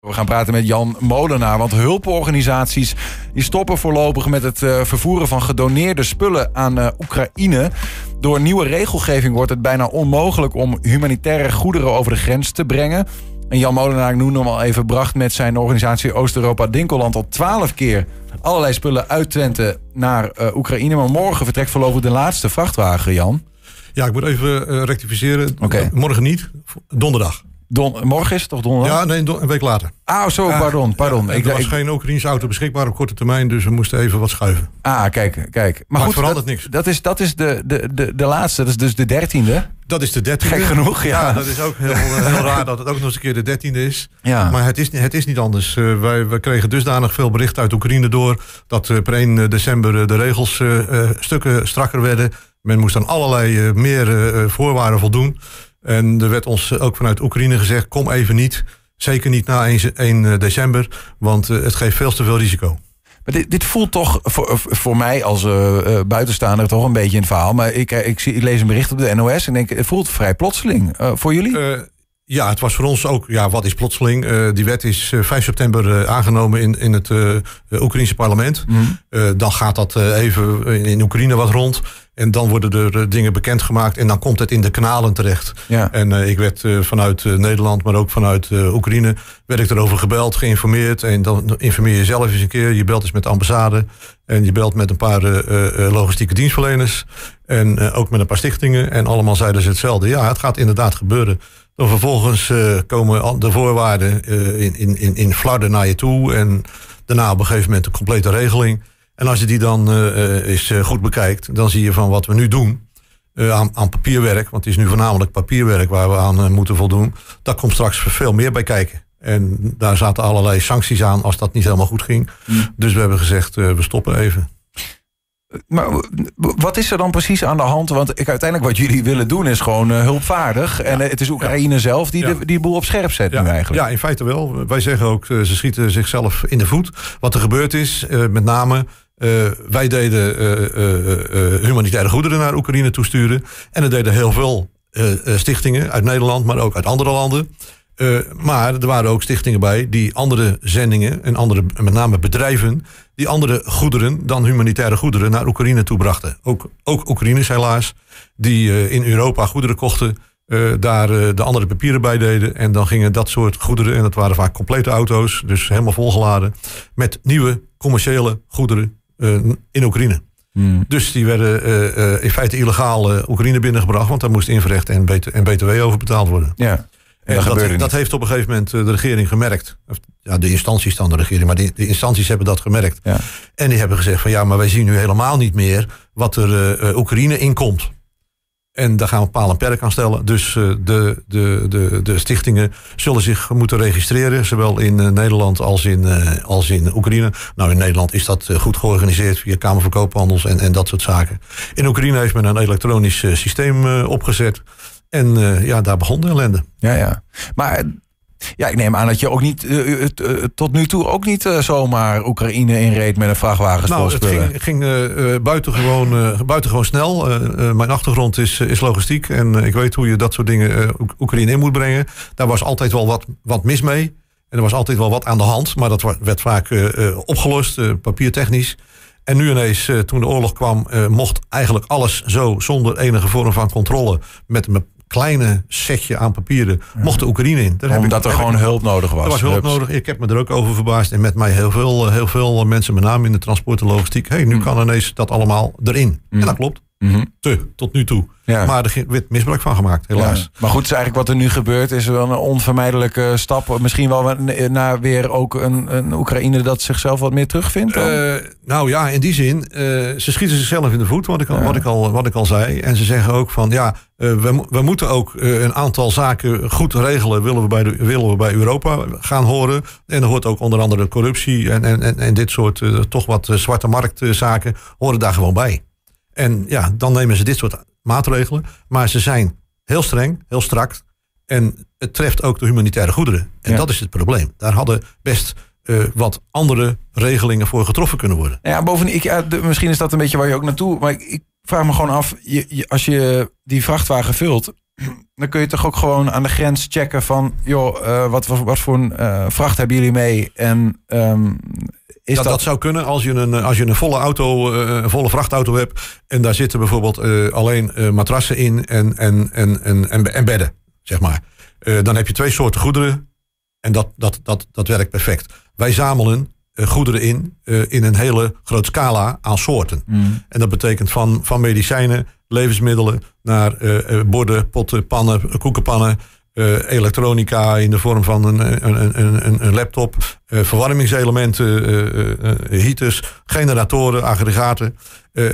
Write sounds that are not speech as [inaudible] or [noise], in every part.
We gaan praten met Jan Molenaar, want hulporganisaties die stoppen voorlopig met het uh, vervoeren van gedoneerde spullen aan uh, Oekraïne. Door nieuwe regelgeving wordt het bijna onmogelijk om humanitaire goederen over de grens te brengen. En Jan Molenaar, ik noemde hem al even, bracht met zijn organisatie Oost-Europa Dinkeland al twaalf keer allerlei spullen uit Twente naar uh, Oekraïne. Maar morgen vertrekt voorlopig de laatste vrachtwagen, Jan. Ja, ik moet even rectificeren. Okay. Morgen niet, donderdag. Don, morgen is het toch donderdag? Ja, nee, een week later. Ah, zo, pardon. pardon. Ja, ik, er was ik, geen Oekraïnse auto beschikbaar op korte termijn, dus we moesten even wat schuiven. Ah, kijk, kijk. Maar, maar goed, verandert dat, niks. Dat is, dat is de, de, de, de laatste, dat is dus de dertiende. Dat is de dertiende. Gek genoeg, ja. ja. dat is ook heel, heel [laughs] raar dat het ook nog eens een keer de dertiende is. Ja. Maar het is, het is niet anders. Uh, wij, wij kregen dusdanig veel berichten uit Oekraïne door... dat uh, per 1 december de regels uh, stukken strakker werden. Men moest aan allerlei meer voorwaarden voldoen... En er werd ons ook vanuit Oekraïne gezegd: kom even niet. Zeker niet na 1, 1 december, want het geeft veel te veel risico. Maar dit, dit voelt toch voor, voor mij als uh, buitenstaander toch een beetje een verhaal. Maar ik, ik, zie, ik lees een bericht op de NOS en denk, het voelt vrij plotseling. Uh, voor jullie? Uh, ja, het was voor ons ook, ja, wat is plotseling? Uh, die wet is uh, 5 september uh, aangenomen in, in het Oekraïnse parlement. Mm. dan gaat dat even in, Oekraïne wat rond. En dan worden er dingen bekendgemaakt en dan komt het in de kanalen terecht. Ja. En ik werd vanuit Nederland, maar ook vanuit Oekraïne, werd ik erover gebeld, geïnformeerd. En dan informeer je zelf eens een keer. Je belt eens met de ambassade en je belt met een paar logistieke dienstverleners. En ook met een paar stichtingen. En allemaal zeiden ze hetzelfde. Ja, het gaat inderdaad gebeuren. Dan vervolgens komen de voorwaarden uh, in, in, in flarden naar je toe. En daarna op een gegeven moment een complete regeling. En als je die dan eens goed bekijkt, dan zie je van wat we nu doen. Aan, aan, papierwerk, want het is nu voornamelijk papierwerk waar we aan moeten voldoen. Daar komt straks veel meer bij kijken. En daar zaten allerlei sancties aan als dat niet helemaal goed ging. Mm. Dus we hebben gezegd, we stoppen even. Maar wat is er dan precies aan de hand? Want ik, uiteindelijk wat jullie willen doen is gewoon uh, hulpvaardig. En uh, het is Oekraïne ja. zelf die de die boel op scherp zet ja. nu eigenlijk. Ja, in feite wel. Wij zeggen ook, uh, ze schieten zichzelf in de voet. Wat er gebeurd is, met name... wij deden humanitaire goederen naar Oekraïne toesturen. En er deden heel veel stichtingen uit Nederland, maar ook uit andere landen. Maar er waren ook stichtingen bij die andere zendingen en andere, met name bedrijven, die andere goederen dan humanitaire goederen naar Oekraïne toe brachten. Ook, ook Oekraïners helaas, die in Europa goederen kochten, daar de andere papieren bij deden. En dan gingen dat soort goederen, en dat waren vaak complete auto's, dus helemaal volgeladen, met nieuwe commerciële goederen in Oekraïne. Hmm. Dus die werden in feite illegaal Oekraïne binnengebracht, want daar moest inverrecht en, BT, en BTW over betaald worden. Ja. En dat, dat, dat, heeft op een gegeven moment de regering gemerkt. Ja, de instanties dan de regering, maar de, de instanties hebben dat gemerkt. Ja. En die hebben gezegd van ja, maar wij zien nu helemaal niet meer wat er Oekraïne inkomt. En daar gaan we paal en perk aan stellen. Dus uh, de, de, de, de stichtingen zullen zich moeten registreren, zowel in uh, Nederland als in, als in Oekraïne. Nou, in Nederland is dat goed georganiseerd via Kamer van Koophandels en, en dat soort zaken. In Oekraïne heeft men een elektronisch systeem opgezet. En ja, daar begon de ellende. Ja, ja. Maar ja, ik neem aan dat je ook niet uh, tot nu toe ook niet zomaar Oekraïne inreed met een vrachtwagen. Nou, het ging, ging buitengewoon, buitengewoon snel. mijn achtergrond is, is logistiek en ik weet hoe je dat soort dingen Oekraïne in moet brengen. Daar was altijd wel wat, wat mis mee. En er was altijd wel wat aan de hand, maar dat werd vaak opgelost, papiertechnisch. En nu ineens, toen de oorlog kwam, mocht eigenlijk alles zo zonder enige vorm van controle met een kleine setje aan papieren mocht de Oekraïne in. Daar Omdat er gewoon hulp nodig was. Er was hulp nodig. Ik heb me er ook over verbaasd. En met mij heel veel, heel veel mensen, met name in de transport en logistiek. hey, nu mm. kan ineens dat allemaal erin. Mm. En dat klopt. Mm -hmm. Te, tot nu toe. Ja. Maar er werd misbruik van gemaakt, helaas. Ja. Maar goed, is eigenlijk wat er nu gebeurt, is wel een onvermijdelijke stap. Misschien wel naar weer ook een, een Oekraïne dat zichzelf wat meer terugvindt? Uh, nou ja, in die zin, uh, ze schieten zichzelf in de voet, wat ik, al, wat ik, al, wat ik al zei. En ze zeggen ook van ja, uh, we, we moeten ook een aantal zaken goed regelen. Willen we bij, de, willen we bij Europa gaan horen. En er hoort ook onder andere corruptie en, en, en, en dit soort toch wat zwarte marktzaken horen daar gewoon bij. En ja, dan nemen ze dit soort maatregelen. Maar ze zijn heel streng, heel strak. En het treft ook de humanitaire goederen. En dat is het probleem. Daar hadden best uh, wat andere regelingen voor getroffen kunnen worden. Ja, bovendien, ik, ja, de, misschien is dat een beetje waar je ook naartoe. Maar ik, ik vraag me gewoon af, je, je, als je die vrachtwagen vult, dan kun je toch ook gewoon aan de grens checken van... joh, uh, wat, wat, wat, voor een uh, vracht hebben jullie mee? En um, is dat, dat, dat... zou kunnen als je een, als je een volle auto, uh, een volle vrachtauto hebt... en daar zitten bijvoorbeeld alleen matrassen in en, en, en, en, en, en bedden, zeg maar. dan heb je twee soorten goederen en dat, dat, dat, dat werkt perfect. Wij zamelen goederen in, in een hele grote scala aan soorten. Mm. En dat betekent van, van medicijnen levensmiddelen naar uh, borden, potten, pannen, koekenpannen. Uh, elektronica in de vorm van een, een, een, een laptop, uh, verwarmingselementen, heaters, generatoren, aggregaten.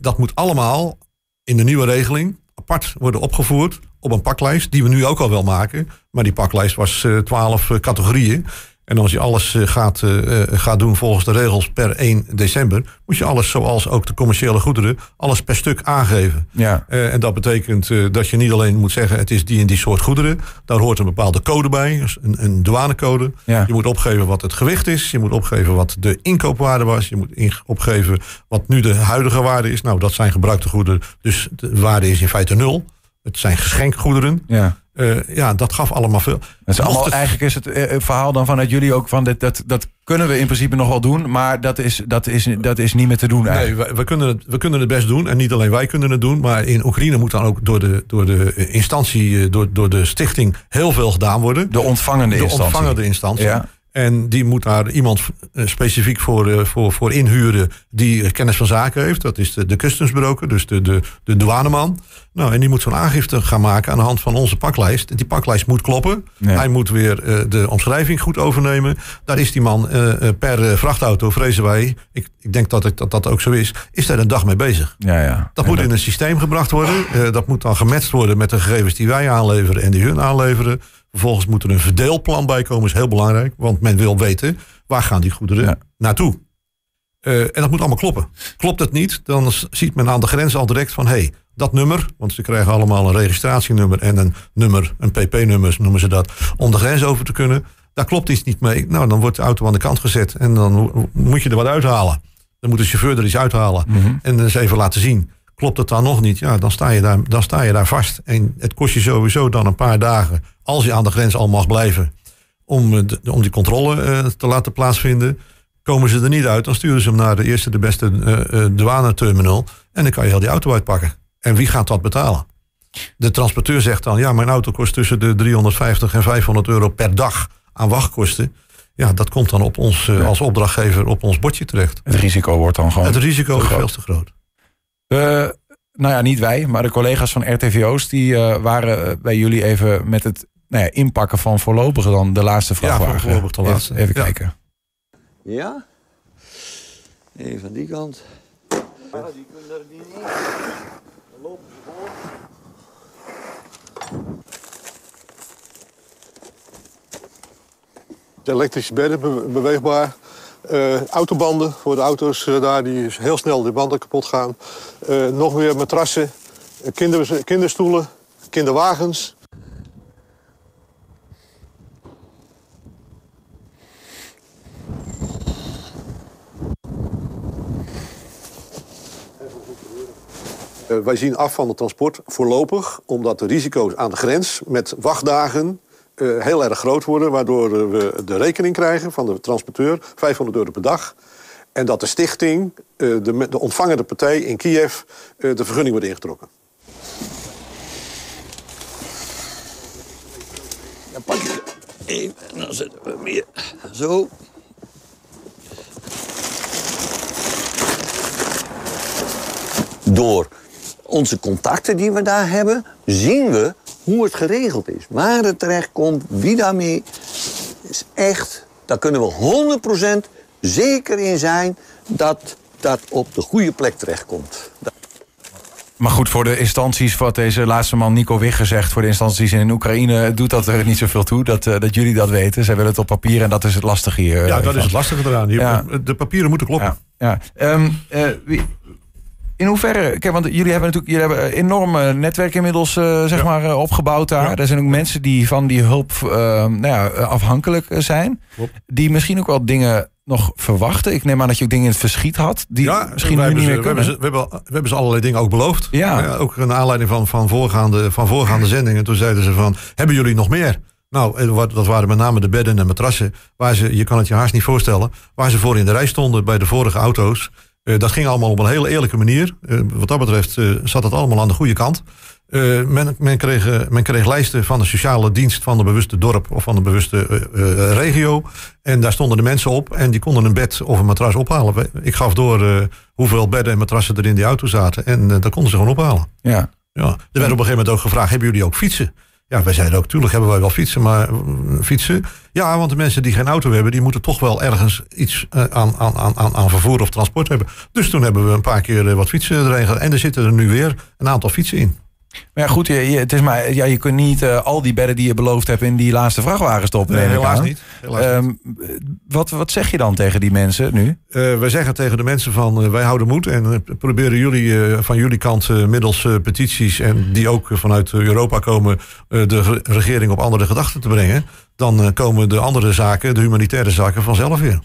dat moet allemaal in de nieuwe regeling apart worden opgevoerd op een paklijst, die we nu ook al wel maken. Maar die paklijst was twaalf categorieën. En als je alles eh, gaat, uh, gaat doen volgens de regels per 1 december, moet je alles, zoals ook de commerciële goederen, alles per stuk aangeven. Ja. Uh, en dat betekent dat je niet alleen moet zeggen het is die en die soort goederen. Daar hoort een bepaalde code bij, dus een, een douanecode. Ja. Je moet opgeven wat het gewicht is. Je moet opgeven wat de inkoopwaarde was. Je moet opgeven wat nu de huidige waarde is. Nou, dat zijn gebruikte goederen. Dus de waarde is in feite nul. Het zijn geschenkgoederen. Ja. Uh, ja, dat gaf allemaal veel. is allemaal, Eigenlijk is het uh, verhaal dan vanuit jullie ook van dit, dat, dat kunnen we in principe nog wel doen, maar dat is, dat is, dat is niet meer te doen. Eigenlijk. Nee, we, we, kunnen het, we kunnen het best doen en niet alleen wij kunnen het doen, maar in Oekraïne moet dan ook door de, door de instantie, door, door de stichting heel veel gedaan worden. De ontvangende de instantie. ontvangende instantie. Ja. En die moet daar iemand eh, specifiek voor, eh, voor, voor inhuren die kennis van zaken heeft. Dat is de, de customsbroker, dus de, de, de douaneman. Nou, en die moet zo'n aangifte gaan maken aan de hand van onze paklijst. Die paklijst moet kloppen. Ja. Hij moet weer uh, de omschrijving goed overnemen. Daar is die man uh, per vrachtauto, vrezen wij, ik, ik denk dat, ik, dat dat ook zo is, is daar een dag mee bezig. Ja, ja. Dat en moet dat... in een systeem gebracht worden. Dat moet dan gematcht worden met de gegevens die wij aanleveren en die hun aanleveren. Vervolgens moet er een verdeelplan bij komen, is heel belangrijk. Want men wil weten, waar gaan die goederen ja. naartoe? En dat moet allemaal kloppen. Klopt het niet, dan ziet men aan de grens al direct van... hé, hey, dat nummer, want ze krijgen allemaal een registratienummer... en een nummer, een pp-nummer noemen ze dat... om de grens over te kunnen. Daar klopt iets niet mee. Nou, dan wordt de auto aan de kant gezet... en dan moet je er wat uithalen. Dan moet de chauffeur er iets uithalen. Mm -hmm. En eens even laten zien. Klopt het dan nog niet? Ja, dan sta, je daar, dan sta je daar vast. En het kost je sowieso dan een paar dagen... als je aan de grens al mag blijven... om, de, om die controle uh, te laten plaatsvinden... Komen ze er niet uit, dan sturen ze hem naar de eerste, de beste uh, douaneterminal. En dan kan je heel die auto uitpakken. En wie gaat dat betalen? De transporteur zegt dan, ja, mijn auto kost tussen de 350 en 500 euro per dag aan wachtkosten. Ja, dat komt dan op ons uh, ja. als opdrachtgever op ons bordje terecht. Het risico wordt dan gewoon. Het risico is veel te groot. Uh, nou ja, niet wij, maar de collega's van RTVO's die uh, waren bij jullie even met het nou ja, inpakken van voorlopig dan de laatste vrachtwagen. Ja, voorlopig de laatste. Even, even ja. kijken. Ja? Even van die kant. Ja, die kunnen er niet in. Dan lopen ze voor. De elektrische bedden be beweegbaar. Uh, autobanden voor de auto's uh, daar die heel snel de banden kapot gaan. Uh, nog meer matrassen, kinder, kinderstoelen, kinderwagens. Wij zien af van het transport voorlopig, omdat de risico's aan de grens met wachtdagen uh, heel erg groot worden, waardoor we de rekening krijgen van de transporteur, 500 euro per dag. En dat de stichting, uh, de, de ontvangende partij in Kiev, de vergunning wordt ingetrokken. Pak ik en dan we zo. Door onze contacten die we daar hebben, zien we hoe het geregeld is. Waar het terecht komt, wie daarmee. Is echt, daar kunnen we 100% zeker in zijn dat dat op de goede plek terechtkomt. Maar goed, voor de instanties, wat deze laatste man Nico Wigger zegt... voor de instanties in Oekraïne doet dat er niet zoveel toe. Dat, uh, dat jullie dat weten. Zij willen het op papier en dat is het lastige hier. Ja, dat is het lastige eraan. Hier, Ja. De papieren moeten kloppen. Ja, ja. Um, uh, wie, In hoeverre, kijk, want jullie hebben natuurlijk jullie hebben een enorme netwerk inmiddels uh, zeg maar, uh, opgebouwd daar. Ja. Er zijn ook mensen die van die hulp uh, nou ja, afhankelijk zijn. Klopt. Die misschien ook wel dingen nog verwachten. Ik neem aan dat je ook dingen in het verschiet had. Die ja, misschien nu niet ze, meer kunnen. We hebben, ze, we, hebben, we hebben ze allerlei dingen ook beloofd. Ja. ook een aanleiding van, van, voorgaande, van voorgaande zendingen. Toen zeiden ze van, hebben jullie nog meer? Nou, dat waren met name de bedden en matrassen. Waar ze, je kan het je haast niet voorstellen, waar ze voor in de rij stonden bij de vorige auto's. Uh, dat ging allemaal op een hele eerlijke manier. Uh, wat dat betreft uh, zat het allemaal aan de goede kant. Men, men, kreeg, men kreeg lijsten van de sociale dienst van de bewuste dorp of van de bewuste regio. En daar stonden de mensen op en die konden een bed of een matras ophalen. Ik gaf door hoeveel bedden en matrassen er in die auto zaten. En dat konden ze gewoon ophalen. Ja. Ja. Er werd op een gegeven moment ook gevraagd: hebben jullie ook fietsen? Ja, wij zeiden ook, tuurlijk hebben wij wel fietsen, maar fietsen. Ja, want de mensen die geen auto hebben, die moeten toch wel ergens iets uh, aan, aan, aan, aan vervoer of transport hebben. Dus toen hebben we een paar keer uh, wat fietsen erin En er zitten er nu weer een aantal fietsen in. Maar ja, goed, je, je, het is maar, ja, je kunt niet uh, al die bedden die je beloofd hebt in die laatste vrachtwagen stoppen. Nee, helaas niet. Helaas um, wat, wat zeg je dan tegen die mensen nu? Uh, wij zeggen tegen de mensen van uh, wij houden moed en proberen jullie van jullie kant middels petities en die ook vanuit Europa komen de regering op andere gedachten te brengen. Dan komen de andere zaken, de humanitaire zaken vanzelf weer.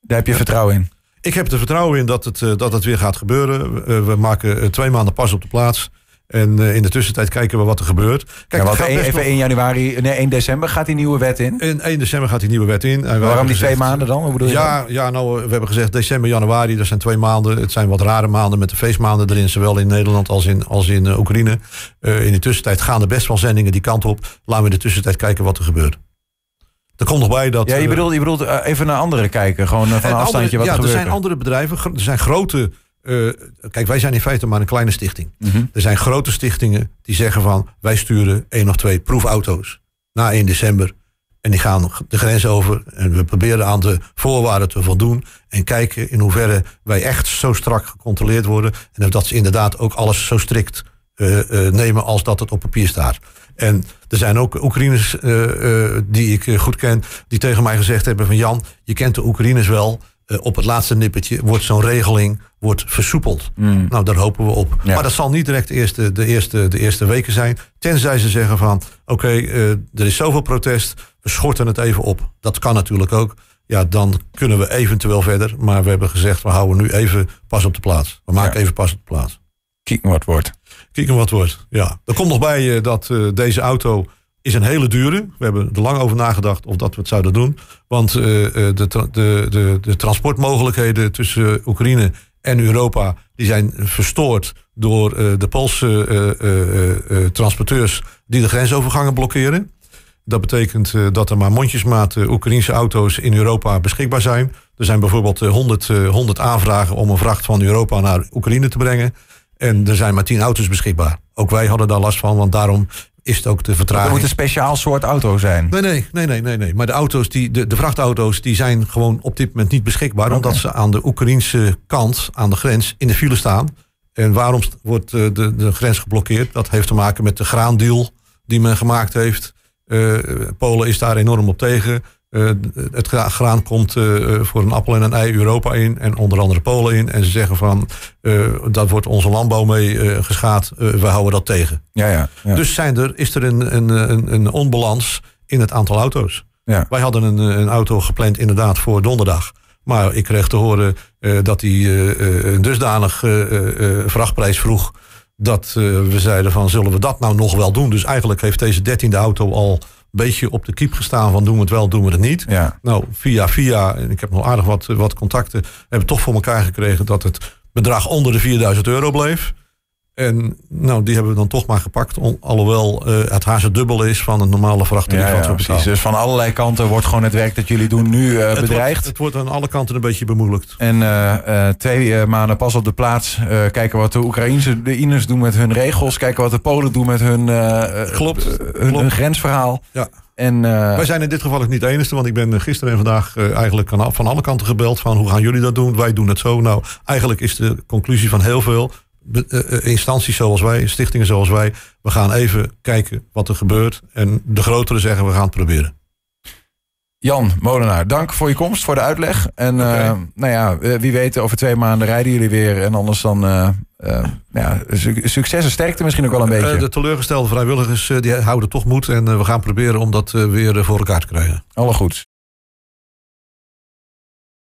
Daar heb je vertrouwen in? Ik heb er vertrouwen in dat het, dat het weer gaat gebeuren. we maken twee maanden pas op de plaats. En uh, in de tussentijd kijken we wat er gebeurt. Kijk, ja, want even nog... 1 januari, nee, 1 december gaat die nieuwe wet in. In 1 december gaat die nieuwe wet in. En Waarom die gezegd, twee maanden dan? Hoe bedoel je ja, ja, nou, we hebben gezegd december, januari, dat zijn twee maanden. Het zijn wat rare maanden met de feestmaanden erin, zowel in Nederland als in, als in uh, Oekraïne. Uh, in de tussentijd gaan er best wel zendingen die kant op. Laten we in de tussentijd kijken wat er gebeurt. Er komt nog bij dat. Ja, je bedoelt, je bedoelt even naar anderen kijken, gewoon van een afstandje wat ja, er. Er zijn andere bedrijven, er zijn grote uh, kijk, wij zijn in feite maar een kleine stichting. Mm -hmm. Er zijn grote stichtingen die zeggen van... wij sturen één of twee proefauto's na 1 december... en die gaan de grens over... en we proberen aan de voorwaarden te voldoen... en kijken in hoeverre wij echt zo strak gecontroleerd worden... en of dat ze inderdaad ook alles zo strikt uh, uh, nemen als dat het op papier staat. En er zijn ook Oekraïners die ik goed ken... die tegen mij gezegd hebben van... Jan, je kent de Oekraïners wel... Uh, op het laatste nippertje wordt zo'n regeling wordt versoepeld. Mm. Nou, daar hopen we op. Ja. Maar dat zal niet direct de eerste, de, eerste, de eerste weken zijn. Tenzij ze zeggen van, oké, okay, uh, er is zoveel protest, we schorten het even op. Dat kan natuurlijk ook. Ja, dan kunnen we eventueel verder. Maar we hebben gezegd, we houden nu even pas op de plaats. We maken ja. even pas op de plaats. Kijken wat wordt. Kijken wat wordt, ja. Er komt nog bij uh, dat deze auto is een hele dure. We hebben er lang over nagedacht of dat we het zouden doen. Want uh, de, de, de, de transportmogelijkheden tussen Oekraïne en Europa... die zijn verstoord door de Poolse transporteurs... die de grensovergangen blokkeren. Dat betekent dat er maar mondjesmaat Oekraïnse auto's in Europa beschikbaar zijn. Er zijn bijvoorbeeld 100, 100 aanvragen om een vracht van Europa naar Oekraïne te brengen. En er zijn maar 10 auto's beschikbaar. Ook wij hadden daar last van, want daarom is het ook de vertraging. Het moet een speciaal soort auto zijn. Nee, nee, nee, nee, nee. nee. Maar de, auto's die, de, de vrachtauto's die zijn gewoon op dit moment niet beschikbaar. Okay. Omdat ze aan de Oekraïnse kant, aan de grens, in de file staan. En waarom wordt de, de, de grens geblokkeerd? Dat heeft te maken met de graandeal die men gemaakt heeft. Uh, Polen is daar enorm op tegen. Uh, het graan komt uh, voor een appel en een ei Europa in en onder andere Polen in. En ze zeggen van, uh, dat wordt onze landbouw mee geschaad, we houden dat tegen. Ja, ja, ja. Dus zijn er, is er een, een, een, een onbalans in het aantal auto's. Ja. Wij hadden een, een auto gepland inderdaad voor donderdag. Maar ik kreeg te horen dat hij een dusdanig vrachtprijs vroeg... dat we zeiden van, zullen we dat nou nog wel doen? Dus eigenlijk heeft deze dertiende auto al beetje op de kiep gestaan van doen we het wel, doen we het niet. Ja. Nou, via via, en ik heb nog aardig wat, wat contacten, hebben toch voor elkaar gekregen dat het bedrag onder de 4000 euro bleef. En nou, die hebben we dan toch maar gepakt. Alhoewel uh, het haast het dubbel is van een normale vrachttarief. Ja, ja, precies. Dus van allerlei kanten wordt gewoon het werk dat jullie doen nu uh, het bedreigd. Wordt, het wordt aan alle kanten een beetje bemoeilijkt. En uh, twee maanden pas op de plaats. kijken wat de Oekraïnse de Iners doen met hun regels. Kijken wat de Polen doen met hun, klopt, hun, klopt. hun grensverhaal. Ja. En, Wij zijn in dit geval ook niet de enige, want ik ben gisteren en vandaag eigenlijk van alle kanten gebeld van hoe gaan jullie dat doen? Wij doen het zo. Nou, eigenlijk is de conclusie van heel veel instanties zoals wij, stichtingen zoals wij, we gaan even kijken wat er gebeurt. En de grotere zeggen we gaan het proberen. Jan Molenaar, dank voor je komst, voor de uitleg. En uh, nou ja, wie weet, over twee maanden rijden jullie weer. En anders dan uh, uh, ja, succes en sterkte misschien ook wel een beetje. de teleurgestelde vrijwilligers die houden toch moed. En we gaan proberen om dat weer voor elkaar te krijgen. Alle goeds.